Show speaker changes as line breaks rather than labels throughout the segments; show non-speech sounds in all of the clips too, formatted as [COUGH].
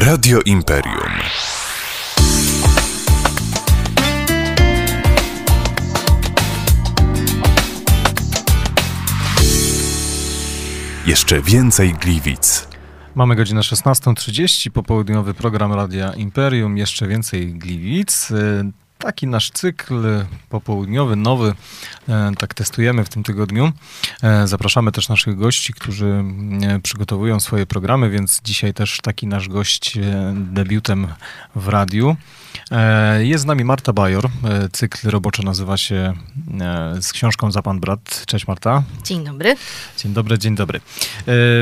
Radio Imperium. Jeszcze więcej Gliwic.
Mamy godzinę 16.30, popołudniowy program Radia Imperium, jeszcze więcej Gliwic. Taki nasz cykl popołudniowy, nowy, e, tak testujemy w tym tygodniu. E, Zapraszamy też naszych gości, którzy e, przygotowują swoje programy, więc dzisiaj też taki nasz gość debiutem w radiu. E, Jest z nami Marta Bajor. E, Cykl roboczy nazywa się e, z książką Za Pan Brat. Cześć Marta.
Dzień dobry.
Dzień dobry, dzień dobry.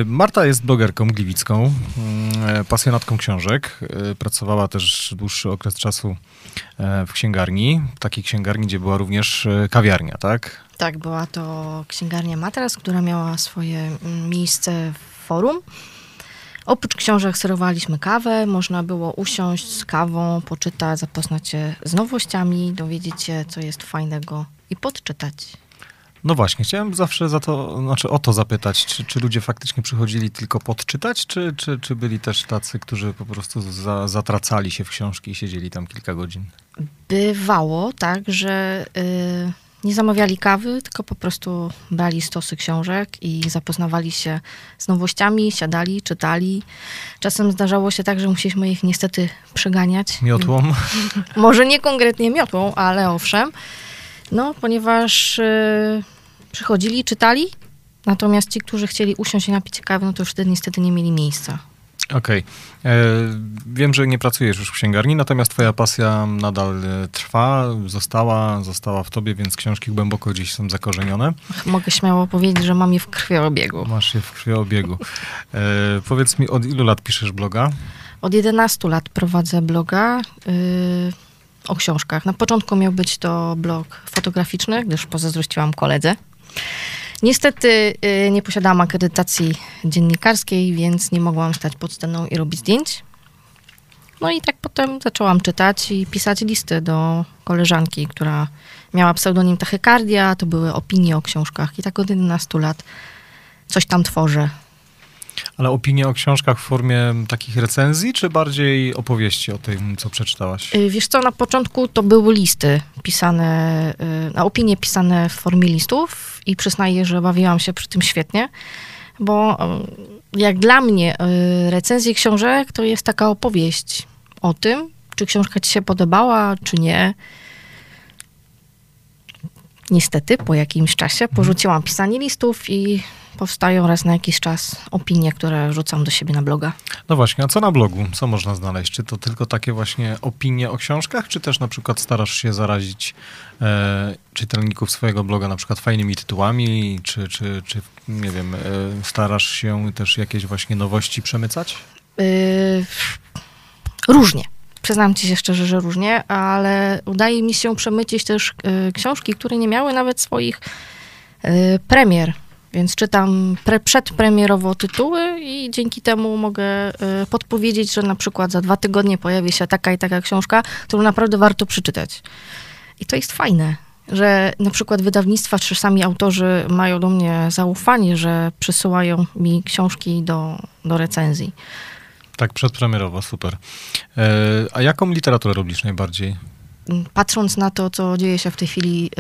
Marta jest blogerką gliwicką, mm, pasjonatką książek. Pracowała też dłuższy okres czasu w księgarni, takiej księgarni, gdzie była również kawiarnia, tak?
Tak, była to księgarnia Matras, która miała swoje mm, miejsce w forum. Oprócz książek serwowaliśmy kawę, można było usiąść z kawą, poczytać, zapoznać się z nowościami, dowiedzieć się, co jest fajnego i podczytać.
No właśnie, chciałem zawsze za to, znaczy o to zapytać, czy, czy ludzie faktycznie przychodzili tylko podczytać, czy, czy, czy byli też tacy, którzy po prostu za, zatracali się w książki i siedzieli tam kilka godzin?
Bywało tak, że y, nie zamawiali kawy, tylko po prostu brali stosy książek i zapoznawali się z nowościami, siadali, czytali. Czasem zdarzało się tak, że musieliśmy ich niestety przeganiać.
Miotłą? [LAUGHS]
Może nie konkretnie miotłą, ale owszem. No, ponieważ y, przychodzili, czytali, natomiast ci, którzy chcieli usiąść i napić kawy, no to już wtedy niestety nie mieli miejsca.
Okej. E, Wiem, że nie pracujesz już w księgarni, natomiast twoja pasja nadal e, trwa, została, została w tobie, więc książki głęboko gdzieś są zakorzenione.
Mogę śmiało powiedzieć, że mam je w krwiobiegu.
Masz je w krwiobiegu. E, powiedz mi, od ilu lat piszesz bloga?
Od 11 lat prowadzę bloga y, o książkach. Na początku miał być to blog fotograficzny, gdyż pozazdrościłam koledze. Niestety y, nie posiadałam akredytacji dziennikarskiej, więc nie mogłam stać pod sceną i robić zdjęć. No i tak potem zaczęłam czytać i pisać listy do koleżanki, która miała pseudonim Tachykardia. To były opinie o książkach i tak od 11 lat coś tam tworzę.
Ale opinie o książkach w formie takich recenzji, czy bardziej opowieści o tym, co przeczytałaś?
Y, Wiesz co, na początku to były listy pisane, y, na opinie pisane w formie listów i przyznaję, że bawiłam się przy tym świetnie, bo y, jak dla mnie recenzje książek to jest taka opowieść o tym, czy książka ci się podobała, czy nie. Niestety, po jakimś czasie porzuciłam pisanie listów i powstają raz na jakiś czas opinie, które rzucam do siebie na bloga.
No właśnie, a co na blogu? Co można znaleźć? Czy to tylko takie właśnie opinie o książkach, czy też na przykład starasz się zarazić e, czytelników swojego bloga na przykład fajnymi tytułami, czy, czy, czy nie wiem, e, starasz się też jakieś właśnie nowości przemycać?
Yy, różnie. Przyznam ci się szczerze, że różnie, ale udaje mi się przemycić też yy, książki, które nie miały nawet swoich yy, premier. Więc czytam pre, przedpremierowo tytuły i dzięki temu mogę yy, podpowiedzieć, że na przykład za dwa tygodnie pojawi się taka i taka książka, którą naprawdę warto przeczytać. I to jest fajne, że na przykład wydawnictwa czy sami autorzy mają do mnie zaufanie, że przysyłają mi książki do, do recenzji.
Tak, przedpremierowo, super. E, a jaką literaturę lubisz najbardziej?
Patrząc na to, co dzieje się w tej chwili e,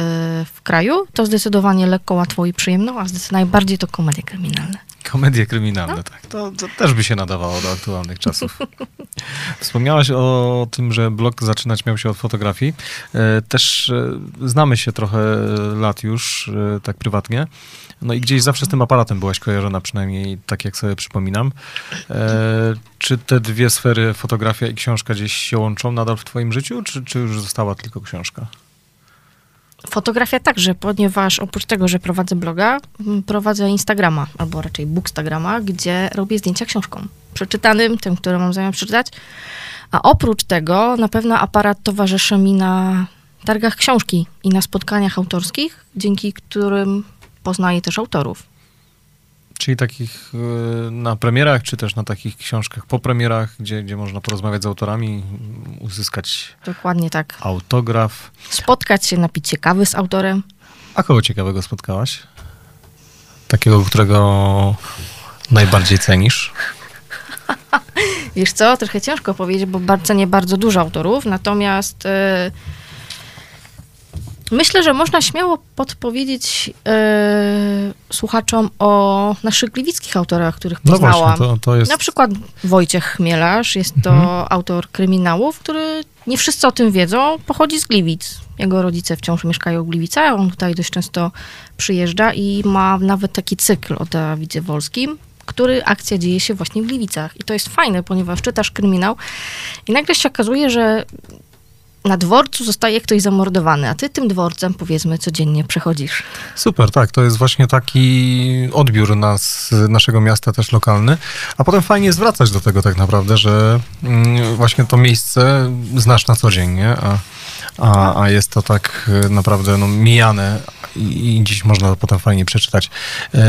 w kraju, to zdecydowanie lekko, łatwo i przyjemno, a najbardziej to komedie kryminalne.
Komedie kryminalne, tak. To, to też by się nadawało do aktualnych czasów. [LAUGHS] Wspomniałaś o tym, że blog zaczynać miał się od fotografii. E, Też e, znamy się trochę lat już, e, tak prywatnie. No i gdzieś zawsze z tym aparatem byłaś kojarzona, przynajmniej tak jak sobie przypominam. E, Czy te dwie sfery, fotografia i książka, gdzieś się łączą nadal w twoim życiu, czy, czy już została tylko książka?
Fotografia także, ponieważ oprócz tego, że prowadzę bloga, m, prowadzę Instagrama, albo raczej Bookstagrama, gdzie robię zdjęcia książką. Przeczytanym, tym, które mam zamiar przeczytać. A oprócz tego na pewno aparat towarzyszy mi na targach książki i na spotkaniach autorskich, dzięki którym poznaję też autorów.
Czyli takich e, na premierach, czy też na takich książkach po premierach, gdzie, gdzie można porozmawiać z autorami, uzyskać
Dokładnie tak.
autograf.
Spotkać się, napić się kawy z autorem.
A kogo ciekawego spotkałaś? Takiego, którego najbardziej cenisz? [LAUGHS]
Wiesz co, trochę ciężko powiedzieć, bo bardzo nie bardzo dużo autorów, natomiast e, myślę, że można śmiało podpowiedzieć e, słuchaczom o naszych gliwickich autorach, których
No
poznałam.
właśnie, to, to jest...
Na przykład Wojciech Chmielarz, jest to
Mhm.
autor kryminałów, który nie wszyscy o tym wiedzą, pochodzi z Gliwic. Jego rodzice wciąż mieszkają w Gliwicach, on tutaj dość często przyjeżdża i ma nawet taki cykl o Dawidzie Wolskim, który akcja dzieje się właśnie w Gliwicach. I to jest fajne, ponieważ czytasz kryminał i nagle się okazuje, że na dworcu zostaje ktoś zamordowany, a ty tym dworcem, powiedzmy, codziennie przechodzisz.
Super, tak, to jest właśnie taki odbiór nas, naszego miasta też lokalny, a potem fajnie jest wracać do tego tak naprawdę, że mm, właśnie to miejsce znasz na co dzień, nie? A, a, a jest to tak e, naprawdę no, mijane i, i dziś można to potem fajnie przeczytać. E,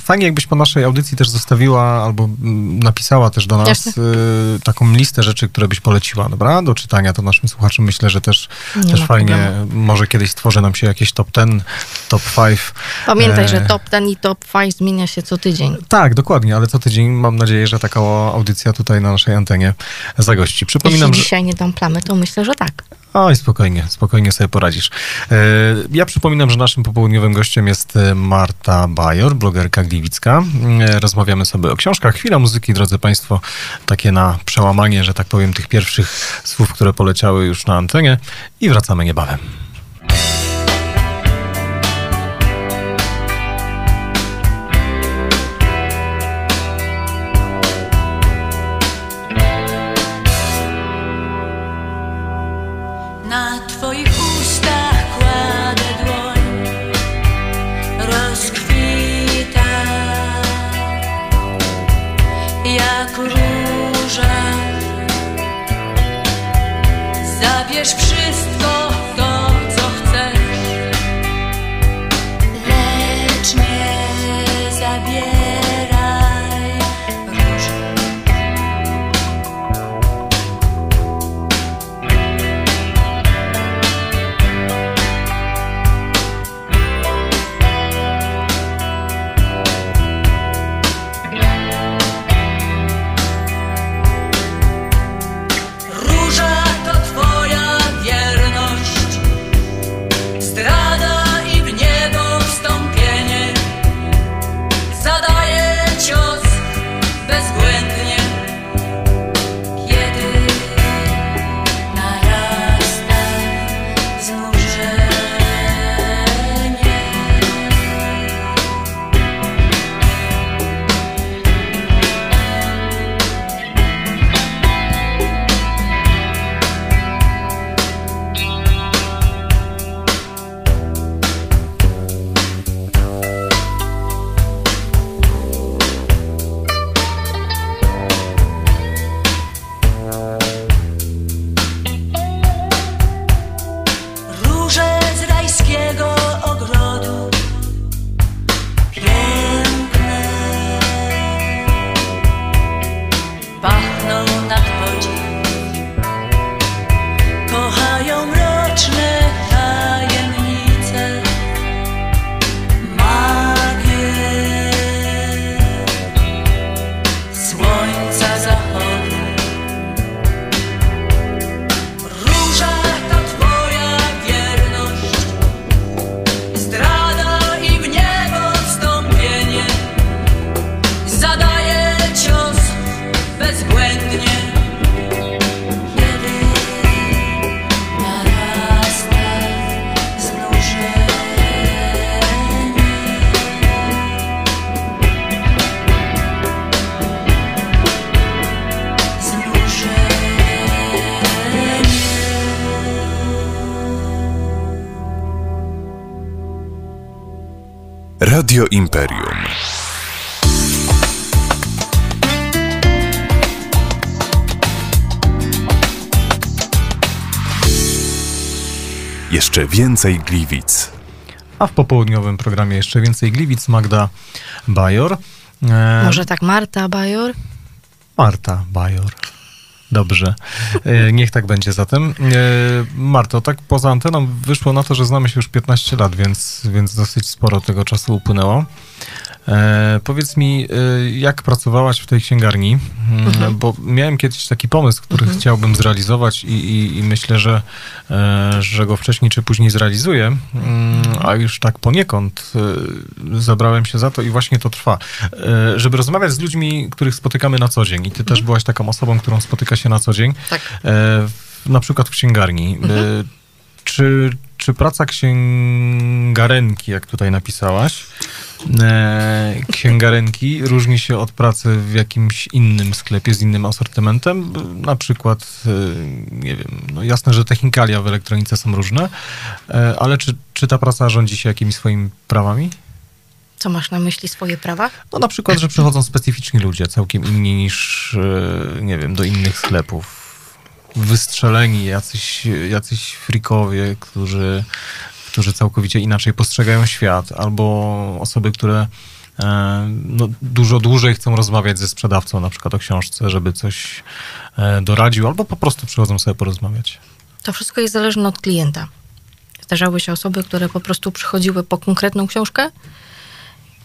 Fajnie jakbyś po naszej audycji też zostawiła albo napisała też do nas e, taką listę rzeczy, które byś poleciła, dobra? Do czytania to naszym słuchaczom myślę, że też,
Nie
też fajnie,
problemu.
może kiedyś stworzy nam się jakieś top 10, top 5
Pamiętaj,
E,
że top ten i top 5 zmienia się co tydzień.
Tak, dokładnie, ale co tydzień mam nadzieję, że taka audycja tutaj na naszej antenie zagości. Przypominam,
Jeśli
że...
dzisiaj nie dam plamy, to myślę, że tak.
Oj, spokojnie, spokojnie sobie poradzisz. E, Ja przypominam, że naszym popołudniowym gościem jest e, Marta Bajor, blogerka gliwicka. E, Rozmawiamy sobie o książkach. Chwila muzyki, drodzy Państwo, takie na przełamanie, że tak powiem, tych pierwszych słów, które poleciały już na antenie i wracamy niebawem.
Radio Imperium. Jeszcze więcej Gliwic.
A w popołudniowym programie jeszcze więcej Gliwic, Magda Bajor. E,
Może tak Marta Bajor?
Marta Bajor. Dobrze. E, Niech tak będzie zatem. E, Marto, tak poza anteną wyszło na to, że znamy się już 15 lat, więc, więc dosyć sporo tego czasu upłynęło. E, powiedz mi, e, jak pracowałaś w tej księgarni? Mm,
Mhm.
Bo miałem kiedyś taki pomysł, który
Mhm.
chciałbym zrealizować i, i, i myślę, że, e, że go wcześniej czy później zrealizuję, Mm, a już tak poniekąd e, zabrałem się za to i właśnie to trwa. Żeby rozmawiać z ludźmi, których spotykamy na co dzień i ty też byłaś taką osobą, którą spotyka się na co dzień,
Tak.
e, na przykład w księgarni.
Mhm.
E, czy, czy praca księgarenki, jak tutaj napisałaś, e, księgarenki różni się od pracy w jakimś innym sklepie z innym asortymentem? Na przykład, e, nie wiem, no jasne, że technikalia w elektronice są różne, e, ale czy, czy ta praca rządzi się jakimiś swoimi prawami?
Co masz na myśli swoje prawa?
No na przykład, że przychodzą specyficzni ludzie, całkiem inni niż, e, nie wiem, do innych sklepów. Wystrzeleni, jacyś, jacyś frikowie, którzy, którzy całkowicie inaczej postrzegają świat, albo osoby, które e, no, dużo dłużej chcą rozmawiać ze sprzedawcą, na przykład o książce, żeby coś e, doradził, albo po prostu przychodzą sobie porozmawiać.
To wszystko jest zależne od klienta. Zdarzały się osoby, które po prostu przychodziły po konkretną książkę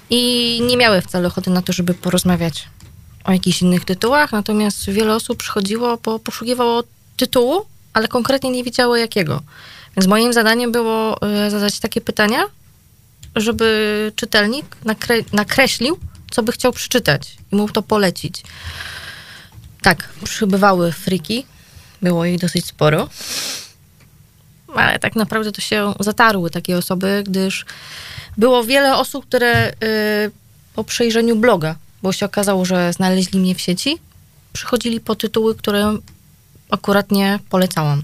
i nie miały wcale ochoty na to, żeby porozmawiać o jakichś innych tytułach, natomiast wiele osób przychodziło, bo poszukiwało tytułu, ale konkretnie nie wiedziało jakiego. Więc moim zadaniem było e, zadać takie pytania, żeby czytelnik nakre- nakreślił, co by chciał przeczytać i mógł to polecić. Tak, przybywały friki, było ich dosyć sporo, ale tak naprawdę to się zatarły takie osoby, gdyż było wiele osób, które y, po przejrzeniu bloga, bo się okazało, że znaleźli mnie w sieci, przychodzili po tytuły, które akurat nie polecałam.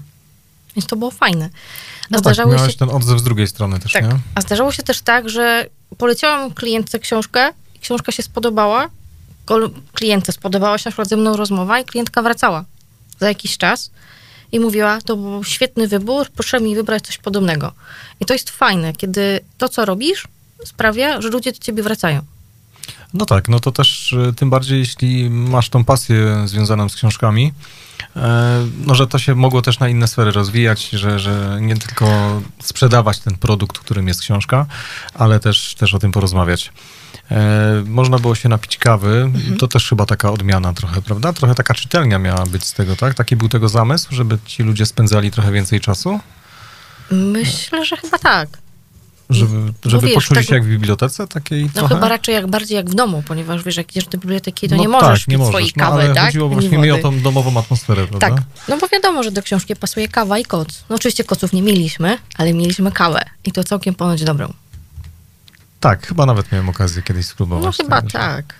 Więc to było fajne. A
No tak,
zdarzały
miałeś
się
ten odzew z drugiej strony też,
tak.
nie?
A zdarzało się też tak, że poleciałam klientce książkę i książka się spodobała. Klientce spodobała się na przykład ze mną rozmowa i klientka wracała za jakiś czas i mówiła, to był świetny wybór, proszę mi wybrać coś podobnego. I to jest fajne, kiedy to, co robisz, sprawia, że ludzie do ciebie wracają.
No tak, no to też e, tym bardziej, jeśli masz tą pasję związaną z książkami, no że to się mogło też na inne sfery rozwijać, że, że nie tylko sprzedawać ten produkt, którym jest książka, ale też, też o tym porozmawiać. E, Można było się napić kawy, to też chyba taka odmiana trochę, prawda? Trochę taka czytelnia miała być z tego, tak? Taki był tego zamysł, żeby ci ludzie spędzali trochę więcej czasu,
Myślę, że chyba tak.
Żeby, żeby
wiesz,
poczuli
tak-
się jak w bibliotece takiej
No
trochę?
chyba raczej jak bardziej jak w domu, ponieważ wiesz, jak idziesz do biblioteki, to
No
nie możesz
tak, nie
pić
możesz,
swojej
no,
kawy,
ale
tak?
chodziło właśnie mi o tą domową atmosferę, prawda?
Tak, no bo wiadomo, że do książki pasuje kawa i koc. No oczywiście koców nie mieliśmy, ale mieliśmy kawę i to całkiem ponoć dobrą.
Tak, chyba nawet miałem okazję kiedyś spróbować.
No chyba
tego.
tak.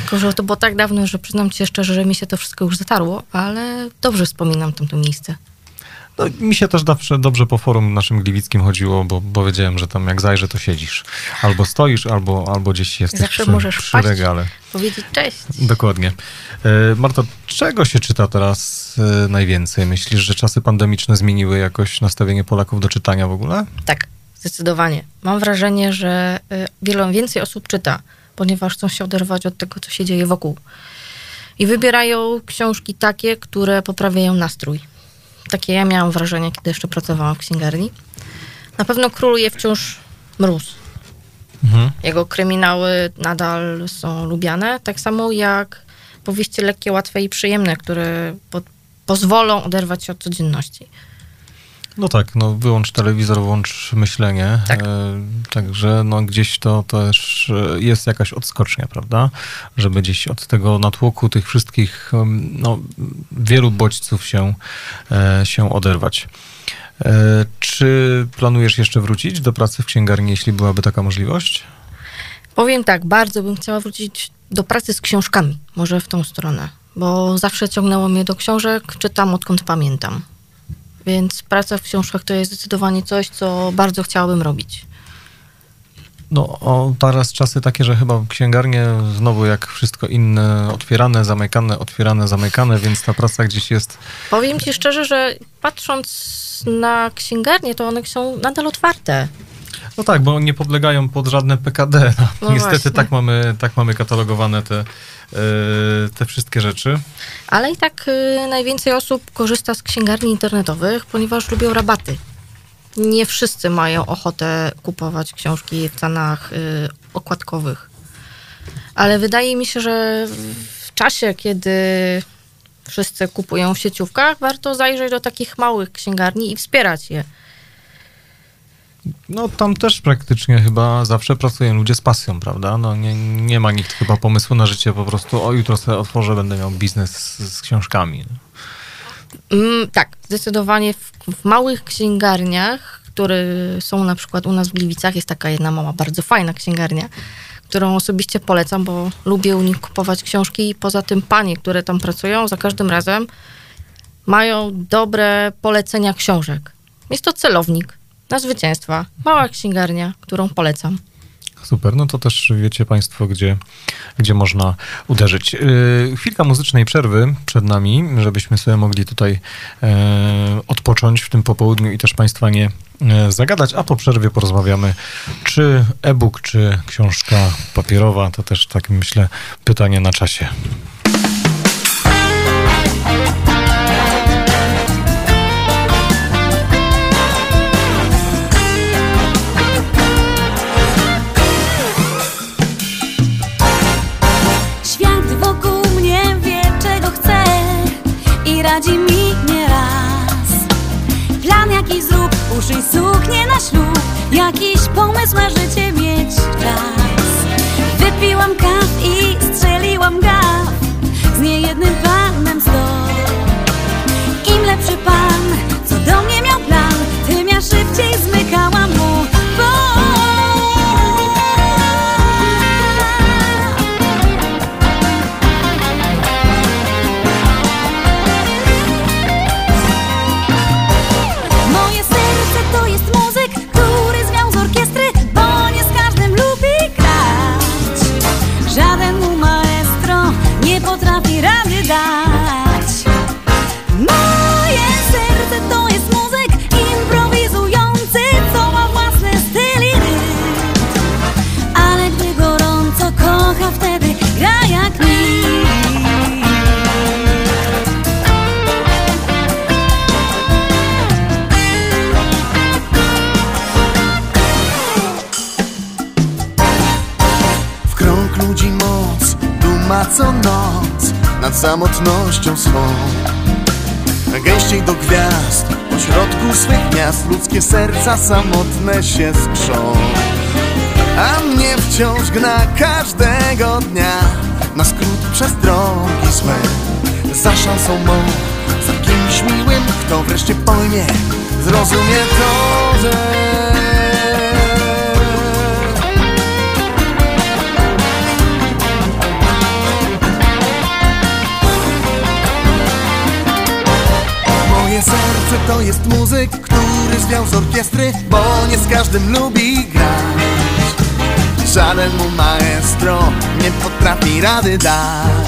Tylko, że to było tak dawno, że przyznam ci szczerze, że mi się to wszystko już zatarło, ale dobrze wspominam tamto miejsce.
No, mi się też zawsze dobrze po forum naszym gliwickim chodziło, bo, bo wiedziałem, że tam jak zajrzę, to siedzisz. Albo stoisz, albo, albo gdzieś jesteś
Zawsze
przy,
możesz
przy regale.
Powiedzieć cześć.
Dokładnie. E, Marto, czego się czyta teraz e, najwięcej? Myślisz, że czasy pandemiczne zmieniły jakoś nastawienie Polaków do czytania w ogóle?
Tak, zdecydowanie. Mam wrażenie, że y, wiele więcej osób czyta, ponieważ chcą się oderwać od tego, co się dzieje wokół. I wybierają książki takie, które poprawiają nastrój. Takie ja miałam wrażenie, kiedy jeszcze pracowałam w księgarni. Na pewno króluje wciąż mróz.
Mhm.
Jego kryminały nadal są lubiane, tak samo jak powieści lekkie, łatwe i przyjemne, które po, pozwolą oderwać się od codzienności.
No tak, no wyłącz telewizor, włącz myślenie.
Tak.
E, także no gdzieś to też e, jest jakaś odskocznia, prawda? Żeby gdzieś od tego natłoku tych wszystkich no, wielu bodźców się, e, się oderwać. E, czy planujesz jeszcze wrócić do pracy w księgarni, jeśli byłaby taka możliwość?
Powiem tak, bardzo bym chciała wrócić do pracy z książkami, może w tą stronę, bo zawsze ciągnęło mnie do książek, czytam odkąd pamiętam. Więc praca w książkach to jest zdecydowanie coś, co bardzo chciałabym robić.
No, o, teraz czasy takie, że chyba księgarnie znowu jak wszystko inne, otwierane, zamykane, otwierane, zamykane, więc ta praca gdzieś jest
Powiem ci szczerze, że patrząc na księgarnie, to one są nadal otwarte.
No tak, bo nie podlegają pod żadne PKD. No,
No
Niestety
właśnie.
tak mamy, tak mamy katalogowane te, te wszystkie rzeczy.
Ale i tak y, najwięcej osób korzysta z księgarni internetowych, ponieważ lubią rabaty. Nie wszyscy mają ochotę kupować książki w cenach y, okładkowych. Ale wydaje mi się, że w czasie, kiedy wszyscy kupują w sieciówkach, warto zajrzeć do takich małych księgarni i wspierać je.
No tam też praktycznie chyba zawsze pracują ludzie z pasją, prawda? No nie, nie ma nikt chyba pomysłu na życie po prostu, o jutro sobie otworzę, będę miał biznes z, z książkami.
Mm, tak, zdecydowanie w, w małych księgarniach, które są na przykład u nas w Gliwicach, jest taka jedna mała, bardzo fajna księgarnia, którą osobiście polecam, bo lubię u nich kupować książki i poza tym panie, które tam pracują, za każdym razem mają dobre polecenia książek. Jest to celownik na zwycięstwa. Mała księgarnia, którą polecam.
Super, no to też wiecie Państwo, gdzie, gdzie można uderzyć. Yy, chwilka muzycznej przerwy przed nami, żebyśmy sobie mogli tutaj e, odpocząć w tym popołudniu i też Państwa nie e, zagadać, a po przerwie porozmawiamy, czy e-book, czy książka papierowa, to też tak myślę pytanie na czasie.
Na życie co
noc nad samotnością swą. Gęściej do gwiazd, po środku swych miast ludzkie serca samotne się skrzą. A mnie wciąż gna każdego dnia na skrót przez drogi złe. Za szansą mą, za kimś miłym, kto wreszcie pojmie, zrozumie to, że serce to jest muzyk, który zwiał z orkiestry, bo nie z każdym lubi grać. Żaden mu maestro nie potrafi rady dać.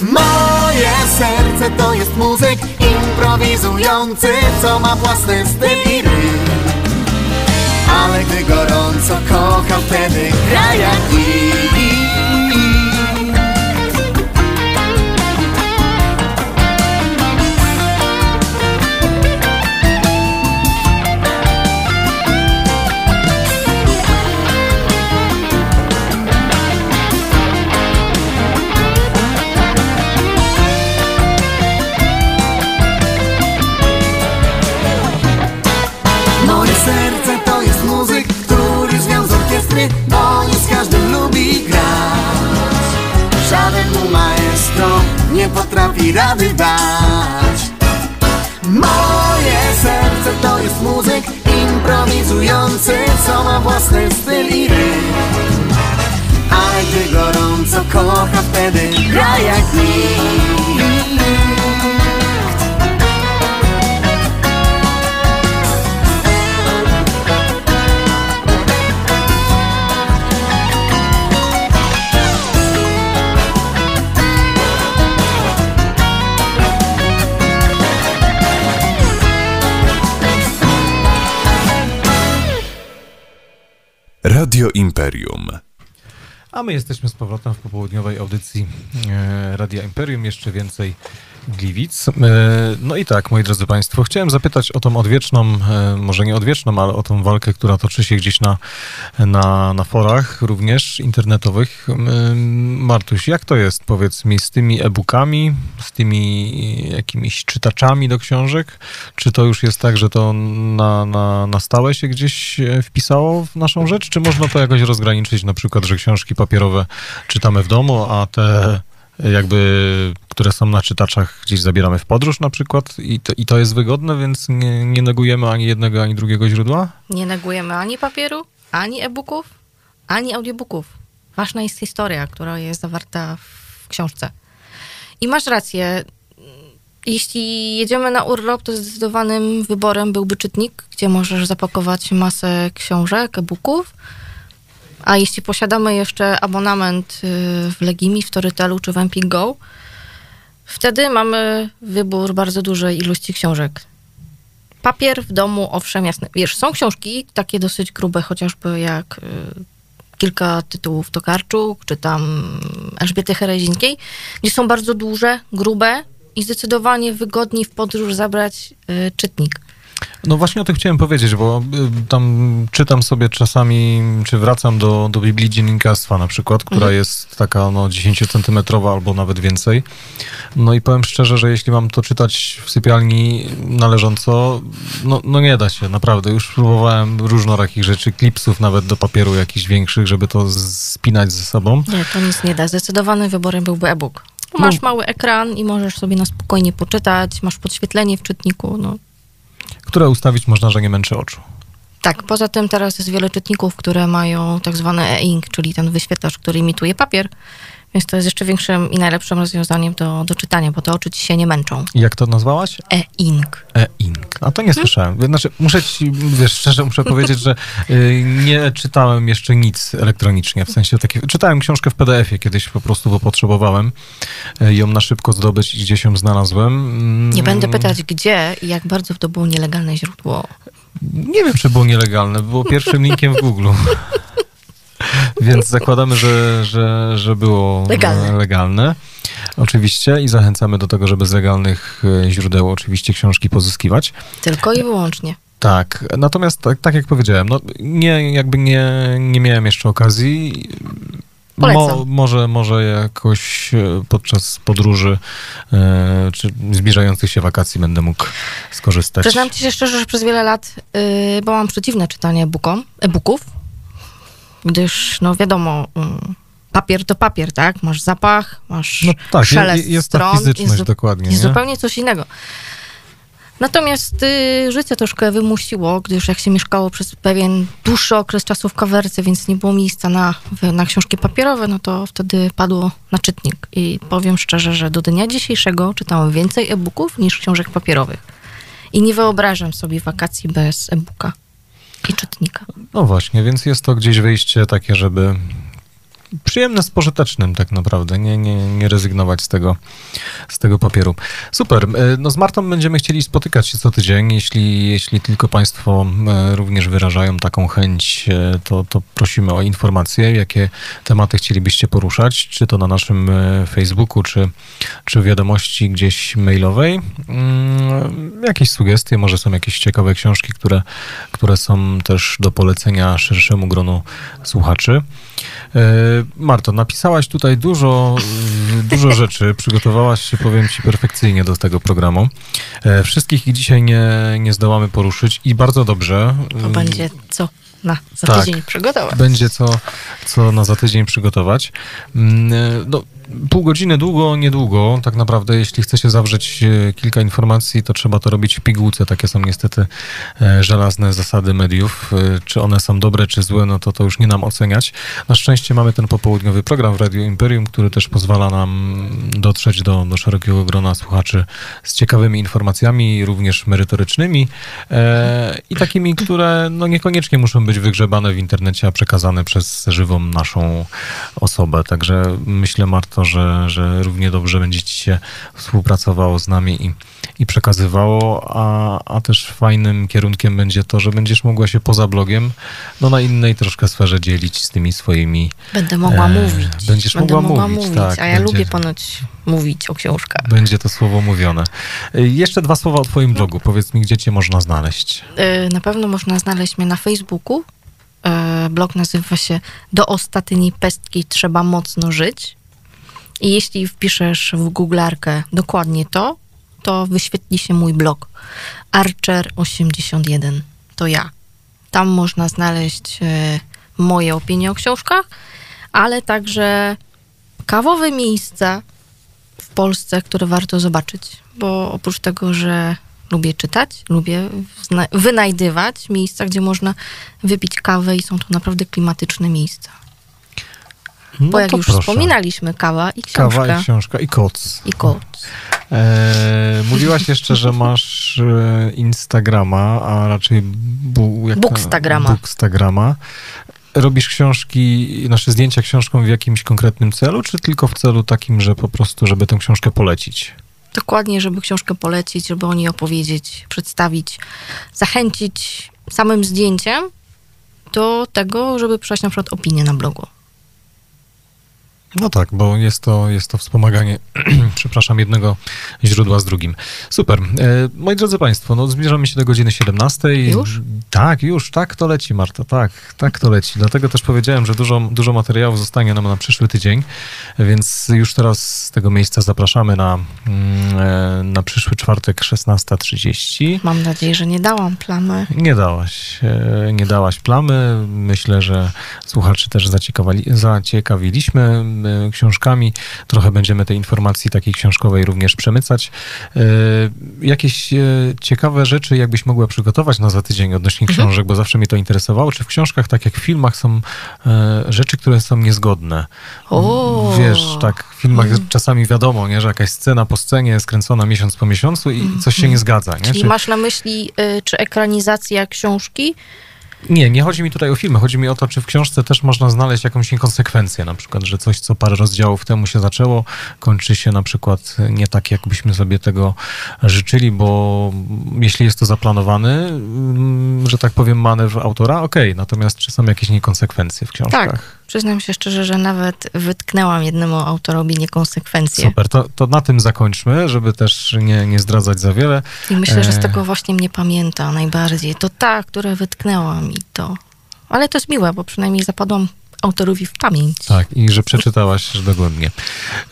Moje serce to jest muzyk improwizujący, co ma własny styl i rytm. Ale gdy gorąco kocha, wtedy gra jak nikt. Potrafi rady dać. Moje serce to jest muzyk improwizujący, co ma własny styl i rytm. Ale gdy gorąco kocha, wtedy gra jak nikt.
Radio Imperium.
A my jesteśmy z powrotem w popołudniowej audycji e, Radia Imperium. Jeszcze więcej Gliwic. E, no i tak, moi drodzy Państwo, chciałem zapytać o tą odwieczną, e, może nie odwieczną, ale o tą walkę, która toczy się gdzieś na, na, na forach również internetowych. E, Martuś, jak to jest, powiedz mi, z tymi e-bookami, z tymi jakimiś czytaczami do książek? Czy to już jest tak, że to na, na, na stałe się gdzieś wpisało w naszą rzecz? Czy można to jakoś rozgraniczyć, na przykład, że książki papierowe czytamy w domu, a te jakby, które są na czytaczach, gdzieś zabieramy w podróż na przykład i to, i to jest wygodne, więc nie, nie negujemy ani jednego, ani drugiego źródła?
Nie negujemy ani papieru, ani e-booków, ani audiobooków. Ważna jest historia, która jest zawarta w książce. I masz rację. Jeśli jedziemy na urlop, to zdecydowanym wyborem byłby czytnik, gdzie możesz zapakować masę książek, e-booków. A jeśli posiadamy jeszcze abonament y, w Legimi, w Storytelu czy w Empik Go, wtedy mamy wybór bardzo dużej ilości książek. Papier w domu, owszem, jasne. Wiesz, są książki takie dosyć grube, chociażby jak y, kilka tytułów Tokarczuk, czy tam Elżbiety Herezińskiej, gdzie są bardzo duże, grube i zdecydowanie wygodniej w podróż zabrać y, czytnik.
No właśnie o tym chciałem powiedzieć, bo y, tam czytam sobie czasami, czy wracam do, do Biblii Dziennikarstwa na przykład, która
Mhm.
jest taka no 10-centymetrowa albo nawet więcej. No i powiem szczerze, że jeśli mam to czytać w sypialni należąco, no, no nie da się, naprawdę. Już próbowałem różnorakich rzeczy, klipsów nawet do papieru jakichś większych, żeby to spinać ze sobą.
Nie, to nic nie da. Zdecydowanym wyborem byłby e-book. Bo
No.
Masz mały ekran i możesz sobie na spokojnie poczytać, masz podświetlenie w czytniku. No.
Które ustawić można, że nie męczy oczu.
Tak, poza tym teraz jest wiele czytników, które mają tak zwany e-ink, czyli ten wyświetlacz, który imituje papier, więc to jest jeszcze większym i najlepszym rozwiązaniem do, do czytania, bo te oczy ci się nie męczą.
Jak to nazwałaś?
E-ink.
E-ink. A to nie słyszałem. Znaczy, muszę ci, wiesz, szczerze muszę powiedzieć, że y, nie czytałem jeszcze nic elektronicznie, w sensie takiego, czytałem książkę w PDF-ie kiedyś po prostu, bo potrzebowałem y, ją na szybko zdobyć i gdzieś ją znalazłem. Mm,
Nie będę pytać gdzie i jak bardzo to było nielegalne źródło.
Nie wiem, czy było nielegalne, było pierwszym linkiem w Google. [LAUGHS] Więc zakładamy, że, że, że było
Legalne.
legalne. Oczywiście i zachęcamy do tego, żeby z legalnych e, źródeł oczywiście książki pozyskiwać.
Tylko i wyłącznie.
Tak, natomiast tak, tak jak powiedziałem, no nie, jakby nie, nie miałem jeszcze okazji.
Polecam.
może, może jakoś e, podczas podróży e, czy zbliżających się wakacji będę mógł skorzystać.
Przyznam ci się szczerze, że przez wiele lat yy, byłam przeciwna czytaniu e-bookom, e-booków, gdyż, no wiadomo, mm, papier to papier, tak? Masz zapach, masz
No tak,
szelest
je- jest ta
stron,
fizyczność
jest,
dokładnie,
Jest
nie?
zupełnie coś innego. Natomiast y, życie troszkę wymusiło, gdyż jak się mieszkało przez pewien dłuższy okres czasu w kawerce, więc nie było miejsca na, na książki papierowe, no to wtedy padło na czytnik. I powiem szczerze, że do dnia dzisiejszego czytałem więcej e-booków niż książek papierowych. I nie wyobrażam sobie wakacji bez e-booka czytnika.
No właśnie, więc jest to gdzieś wyjście takie, żeby przyjemne z pożytecznym tak naprawdę, nie, nie, nie rezygnować z tego, z tego papieru. Super, e, no z Martą będziemy chcieli spotykać się co tydzień, jeśli, jeśli tylko Państwo e, również wyrażają taką chęć, e, to, to prosimy o informacje, jakie tematy chcielibyście poruszać, czy to na naszym Facebooku, czy, czy wiadomości gdzieś mailowej. Mm, Jakieś sugestie, może są jakieś ciekawe książki, które, które są też do polecenia szerszemu gronu słuchaczy. Marto, napisałaś tutaj dużo, dużo rzeczy, przygotowałaś się, powiem Ci, perfekcyjnie do tego programu. E, Wszystkich ich dzisiaj nie, nie zdołamy poruszyć i bardzo dobrze.
To będzie co na za
Tak.
tydzień przygotować.
Będzie co, co na za tydzień przygotować. Mm, e, No, pół godziny długo, niedługo. Tak naprawdę, jeśli chce się zawrzeć e, kilka informacji, to trzeba to robić w pigułce. Takie są niestety e, żelazne zasady mediów. E, Czy one są dobre, czy złe, no to to już nie nam oceniać. Na szczęście mamy ten popołudniowy program w Radio Imperium, który też pozwala nam dotrzeć do, do szerokiego grona słuchaczy z ciekawymi informacjami, również merytorycznymi e, i takimi, które no niekoniecznie muszą być wygrzebane w internecie, a przekazane przez żywą naszą osobę. Także myślę, Marto, to, że, że równie dobrze będzie ci się współpracowało z nami i, i przekazywało, a, a też fajnym kierunkiem będzie to, że będziesz mogła się poza blogiem no na innej troszkę sferze dzielić z tymi swoimi
Będę mogła
E,
mówić.
będziesz
Będę
mogła
mogła
mówić,
mówić,
tak,
a ja
będzie-
lubię ponoć mówić o książkach.
będzie to słowo mówione. Y, Jeszcze dwa słowa o twoim blogu. Powiedz mi, gdzie cię można znaleźć.
Y, Na pewno można znaleźć mnie na Facebooku. Y, Blog nazywa się Do ostatniej pestki trzeba mocno żyć. I jeśli wpiszesz w googlarkę dokładnie to, to wyświetli się mój blog. Archer81 to ja. Tam można znaleźć y, moje opinie o książkach, ale także kawowe miejsca w Polsce, które warto zobaczyć, bo oprócz tego, że lubię czytać, lubię wynajdywać miejsca, gdzie można wypić kawę i są to naprawdę klimatyczne miejsca.
No
Bo jak już
proszę.
wspominaliśmy, kawa i książka.
Kawa i książka i koc.
i koc.
E, mówiłaś jeszcze, że masz e, Instagrama, a raczej bu, jak,
Bookstagrama.
Bookstagrama. Robisz książki, nasze zdjęcia książką w jakimś konkretnym celu, czy tylko w celu takim, że po prostu, żeby tę książkę polecić?
Dokładnie, żeby książkę polecić, żeby o niej opowiedzieć, przedstawić, zachęcić samym zdjęciem do tego, żeby przejść na przykład opinię na blogu.
No tak, bo jest to, jest to wspomaganie, [CLEARS THROAT] przepraszam, jednego źródła z drugim. Super. E, moi drodzy Państwo, no zbliżamy się do godziny 17.
Już?
Tak, już, tak to leci, Marta, tak, tak to leci. Dlatego też powiedziałem, że dużo, dużo materiałów zostanie nam na przyszły tydzień, więc już teraz z tego miejsca zapraszamy na, mm, e, na przyszły czwartek 16.30.
Mam nadzieję, że nie dałam plamy.
Nie dałaś, e, nie dałaś plamy. Myślę, że słuchaczy też zaciekawali, zaciekawiliśmy książkami. Trochę będziemy tej informacji takiej książkowej również przemycać. E, Jakieś e, ciekawe rzeczy, jakbyś mogła przygotować na za tydzień odnośnie
Mhm.
książek, bo zawsze mnie to interesowało. Czy w książkach, tak jak w filmach, są e, rzeczy, które są niezgodne?
O!
Wiesz, tak, w filmach
Mm.
czasami wiadomo, nie, że jakaś scena po scenie jest kręcona miesiąc po miesiącu i coś się nie zgadza. Nie?
Czyli
Czy-
masz na myśli, y, czy ekranizacja książki?
Nie, nie chodzi mi tutaj o filmy. Chodzi mi o to, czy w książce też można znaleźć jakąś niekonsekwencję. Na przykład, że coś, co parę rozdziałów temu się zaczęło, kończy się na przykład nie tak, jakbyśmy sobie tego życzyli, bo jeśli jest to zaplanowany, mm, że tak powiem, manewr autora, okej. Natomiast czy są jakieś niekonsekwencje w książkach?
Tak. Przyznam się szczerze, że nawet wytknęłam jednemu autorowi niekonsekwencje.
Super, to, to na tym zakończmy, żeby też nie, nie zdradzać za wiele.
I myślę, że z
E.
tego właśnie mnie pamięta najbardziej. To ta, które wytknęłam i to. Ale to jest miłe, bo przynajmniej zapadłam autorowi w pamięć.
Tak, i że przeczytałaś [LAUGHS] dogłębnie.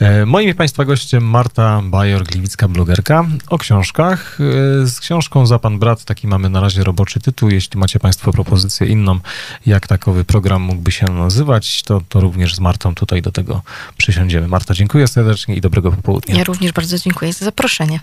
E, Moim Państwa gościem Marta Bajor, gliwicka blogerka o książkach. E, Z książką Za Pan Brat, taki mamy na razie roboczy tytuł. Jeśli macie Państwo propozycję inną, jak takowy program mógłby się nazywać, to, to również z Martą tutaj do tego przysiądziemy. Marta, dziękuję serdecznie i dobrego popołudnia.
Ja również bardzo dziękuję za zaproszenie.